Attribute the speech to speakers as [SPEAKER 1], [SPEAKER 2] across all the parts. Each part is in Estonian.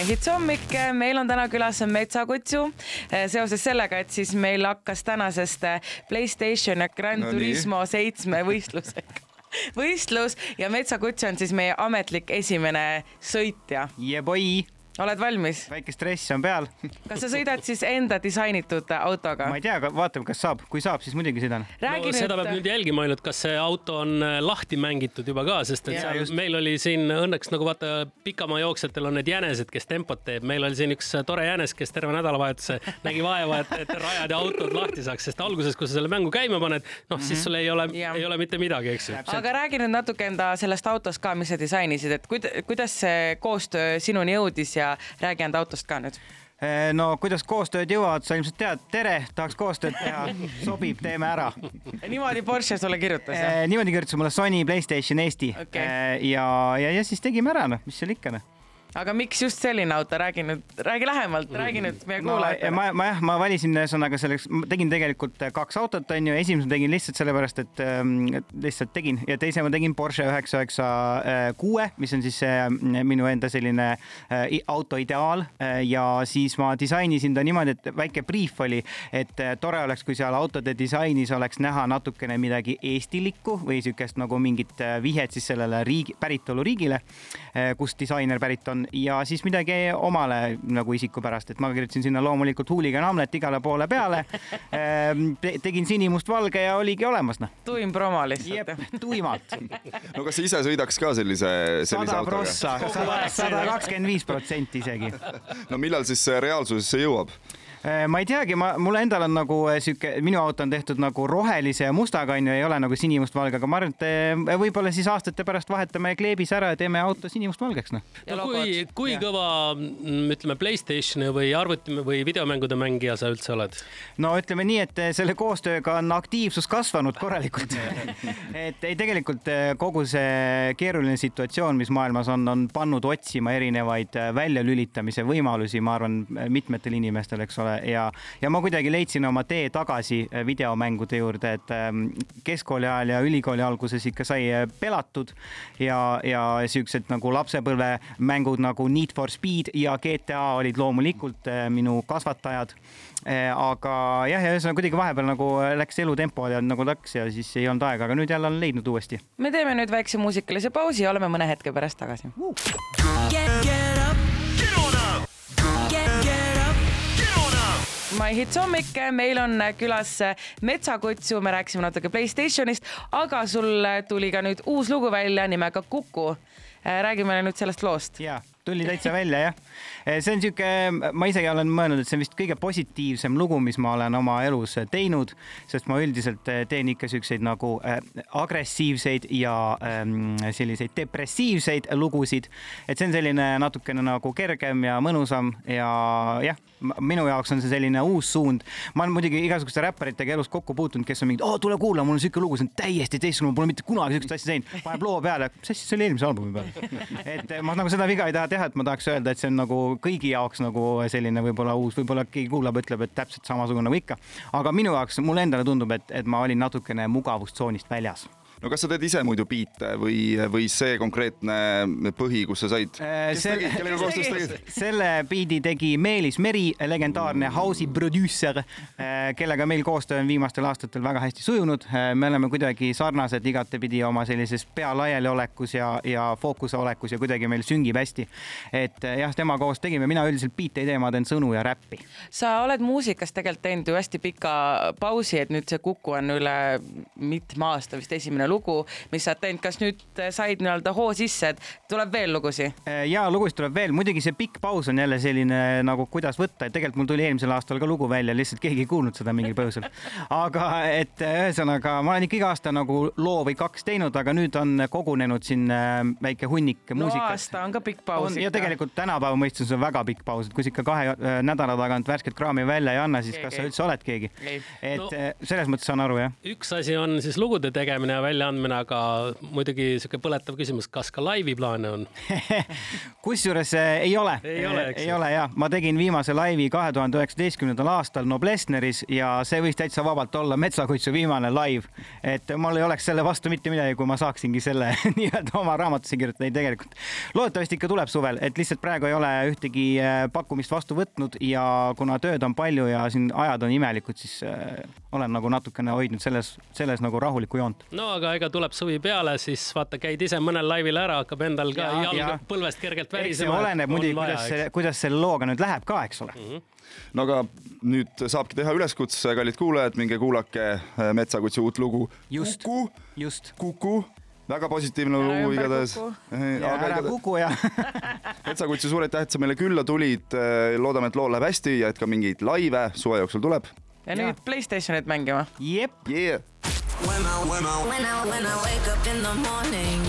[SPEAKER 1] Hits hommik, meil on täna külas Metsakutsu seoses sellega, et siis meil hakkas tänasest Playstation ja Gran
[SPEAKER 2] No.
[SPEAKER 1] Turismo seitsme võistlusega võistlus ja Metsakutsu on siis meie ametlik esimene sõitja.
[SPEAKER 3] Yeah boy,
[SPEAKER 1] oled valmis?
[SPEAKER 3] väike stress on peal.
[SPEAKER 1] kas sa sõidad siis enda disainitud autoga?
[SPEAKER 3] ma ei tea, vaatame, kas saab, kui saab, siis muidugi sõidan.
[SPEAKER 4] no, seda peab nüüd jälgima ainult, kas see auto on äh, lahti mängitud juba ka, sest et
[SPEAKER 3] Jaa,
[SPEAKER 4] seal
[SPEAKER 3] just.
[SPEAKER 4] meil oli siin õnneks nagu vaata pikamaajooksetel on need jänesed, kes tempot teeb, meil oli siin üks tore jänes, kes terve nädalavahetuse nägi vaeva, et, et rajad ja autod lahti saaks, sest alguses, kui sa selle mängu käima paned, noh, siis sul ei ole, ei ole mitte midagi, eks ju.
[SPEAKER 1] aga räägi nüüd natuke enda sellest autost ka, mis sa disainisid, et kuid, kuidas see koostöö sinuni jõudis ja räägi enda autost ka nüüd.
[SPEAKER 3] Eh, no kuidas koostööd jõuavad, sa ilmselt tead, tere, tahaks koostööd teha, sobib, teeme ära.
[SPEAKER 1] niimoodi Porsche sulle kirjutas jah?
[SPEAKER 3] niimoodi kirjutas mulle Sony Playstation Eesti
[SPEAKER 1] Okei.
[SPEAKER 3] Eh, ja, ja, ja siis tegime ära, noh, mis seal ikka noh.
[SPEAKER 1] Aga miks just selline auto, räägi nüüd, räägi lähemalt, räägi nüüd meie
[SPEAKER 3] no,
[SPEAKER 1] kuulajatele.
[SPEAKER 3] ma, ma jah, ma valisin ühesõnaga selleks, tegin tegelikult kaks autot, onju, esimese tegin lihtsalt sellepärast, et ähm, lihtsalt tegin. Ja teise ma tegin Porsche üheksa üheksa kuue, mis on siis äh, minu enda selline äh, auto ideaal. Äh, ja siis ma disainisin ta niimoodi, et väike briif oli, et äh, tore oleks, kui seal autode disainis oleks näha natukene midagi eestilikku või siukest nagu mingit äh, vihjet siis sellele riigi, päritoluriigile, kust disainer pärit on ja siis midagi omale nagu isikupärast, et ma kirjutasin sinna loomulikult Hooligan Hamlet igale poole peale Te. tegin sinimustvalge ja oligi olemas noh.
[SPEAKER 1] tuim promo lihtsalt
[SPEAKER 3] jep, tuimalt.
[SPEAKER 2] no kas sa ise sõidaks ka sellise, sellise
[SPEAKER 3] sada
[SPEAKER 2] autoga?
[SPEAKER 3] prossa, sada, sada kakskümmend viis protsenti isegi.
[SPEAKER 2] no millal siis see reaalsusesse jõuab?
[SPEAKER 3] Ma ei teagi, ma, mul endal on nagu eh, sihuke, minu auto on tehtud nagu rohelise ja mustaga onju, ei ole nagu sinimustvalge, aga ma arvan, et eh, võib-olla siis aastate pärast vahetame kleebis ära ja teeme auto sinimustvalgeks noh.
[SPEAKER 1] Ja
[SPEAKER 4] no kui, kui
[SPEAKER 3] Jah.
[SPEAKER 4] kõva, ütleme, Playstationi või arvuti või videomängude mängija sa üldse oled?
[SPEAKER 3] no ütleme nii, et selle koostööga on aktiivsus kasvanud korralikult. et ei, tegelikult kogu see keeruline situatsioon, mis maailmas on, on pannud otsima erinevaid väljalülitamise võimalusi, ma arvan, mitmetel inimestel, eks ole, ja, ja ma kuidagi leidsin oma tee tagasi eh, videomängude juurde, et ehm, keskkooli ajal ja ülikooli alguses ikka sai eh, pelatud ja, ja siuksed nagu lapsepõlvemängud nagu Need for Speed ja GTA olid loomulikult eh, minu kasvatajad aga jah, ja ühesõnaga kuidagi vahepeal nagu läks elutempo ja nagu läks ja siis ei olnud aega, aga nüüd jälle olen leidnud uuesti.
[SPEAKER 1] me teeme nüüd väikse muusikalise pausi ja oleme mõne hetke pärast tagasi.
[SPEAKER 5] Get,
[SPEAKER 1] My Hits hommik, meil on külas Metsakutsu, me rääkisime natuke Playstationist, aga sul tuli ka nüüd uus lugu välja nimega Kuku. Räägime nüüd sellest loost.
[SPEAKER 3] ja tuli täitsa välja jah. see on sihuke, ma isegi olen mõelnud, et see on vist kõige positiivsem lugu, mis ma olen oma elus teinud, sest ma üldiselt teen ikka siukseid nagu äh, agressiivseid ja ähm, selliseid depressiivseid lugusid. et see on selline natukene nagu kergem ja mõnusam ja jah, minu jaoks on see selline uus suund. ma olen muidugi igasuguste räpparitega elus kokku puutunud, kes on mingid, oo tule kuula, mul on siuke lugu, see on täiesti teistsugune, ma pole mitte kunagi siukest asja teinud, paneb loo peale, mis asja, see oli eelmise albumi peal. et ma nagu seda viga ei taha teha, et ma tahaks öelda, et see on nagu kõigi jaoks nagu selline võib-olla uus, võib-olla keegi kuulab, ütleb, et täpselt samasugune nagu ikka. aga minu jaoks, mulle endale tundub, et, et ma olin natukene mugavustsoonist väljas
[SPEAKER 2] no kas sa teed ise muidu biite või, või see konkreetne põhi, kus sa said? kellega koostöös tegid?
[SPEAKER 3] selle biidi tegi Meelis Meri, legendaarne house'i produusser, kellega meil koostöö on viimastel aastatel väga hästi sujunud. me oleme kuidagi sarnased igatepidi oma sellises pea laialiolekus ja, ja fookuse olekus ja kuidagi meil süngib hästi. et eh, jah, temaga koos tegime, mina üldiselt biite ei tee, ma teen sõnu ja räppi.
[SPEAKER 1] sa oled muusikas tegelikult teinud ju hästi pika pausi, et nüüd see Kuku on üle mitme aasta vist esimene lugu, mis sa oled teinud, kas nüüd said nii-öelda hoo sisse, et tuleb veel lugusid?
[SPEAKER 3] ja lugusid tuleb veel, muidugi see pikk paus on jälle selline nagu kuidas võtta, et tegelikult mul tuli eelmisel aastal ka lugu välja, lihtsalt keegi ei kuulnud seda mingil põhjusel. aga et ühesõnaga ma olen ikka iga aasta nagu loo või kaks teinud, aga nüüd on kogunenud siin äh, väike hunnik
[SPEAKER 1] no
[SPEAKER 3] muusikat.
[SPEAKER 1] aasta on ka pikk paus
[SPEAKER 3] on ja tegelikult tänapäeva mõistes on väga pikk paus, et kui sa ikka kahe äh, nädala tagant värsket kraami välja ei anna, siis
[SPEAKER 1] Keegi
[SPEAKER 3] kas sa
[SPEAKER 1] ei.
[SPEAKER 3] üldse oled keegi? Et
[SPEAKER 4] No-
[SPEAKER 3] selles mõttes saan aru jah.
[SPEAKER 4] üks asi on siis lugude tegemine ja väljaandmine, aga muidugi sihuke põletav küsimus, kas ka laivi plaane on?
[SPEAKER 3] kusjuures äh, ei ole,
[SPEAKER 4] Ei ole,
[SPEAKER 3] ei ole ja ma tegin viimase laivi kahe tuhande üheksateistkümnendal aastal Noblessneris ja see võis täitsa vabalt olla Metsakutsu viimane laiv. et mul ei oleks selle vastu mitte midagi, kui ma saaksingi selle nii-öelda oma raamatusse kirjutada, ei tegelikult. loodetavasti ikka tuleb suvel, et lihtsalt praegu ei ole ühtegi äh, pakkumist vastu võtnud ja kuna tööd on palju ja siin ajad on imelikud, siis äh, olen nagu natukene hoidnud selles, selles nagu rahulikku joont.
[SPEAKER 4] no aga ega tuleb suvi peale, siis vaata, käid ise mõnel laivil ära, hakkab endal ka
[SPEAKER 3] Ja,
[SPEAKER 4] jalg
[SPEAKER 3] ja.
[SPEAKER 4] põlvest kergelt värisema.
[SPEAKER 3] oleneb muidugi, kuidas see, kuidas selle looga nüüd läheb ka, eks ole mm. -hmm
[SPEAKER 2] no aga nüüd saabki teha üleskutse, kallid kuulajad, minge kuulake äh, Metsakutsu uut lugu.
[SPEAKER 3] just, just.
[SPEAKER 2] Kuku, väga positiivne lugu igatahes.
[SPEAKER 3] ära kuku ja
[SPEAKER 2] Metsakutsu, suur aitäh, et sa meile külla tulid. loodame, et lool läheb hästi ja et ka mingeid laive suve jooksul tuleb.
[SPEAKER 1] ja nüüd ja. Playstationit mängima.
[SPEAKER 3] jep
[SPEAKER 2] yeah..
[SPEAKER 6] When I, when I, when I, when I wake up in the morning.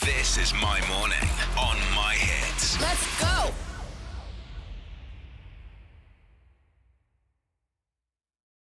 [SPEAKER 7] This is my morning on my hits.
[SPEAKER 6] Let's go.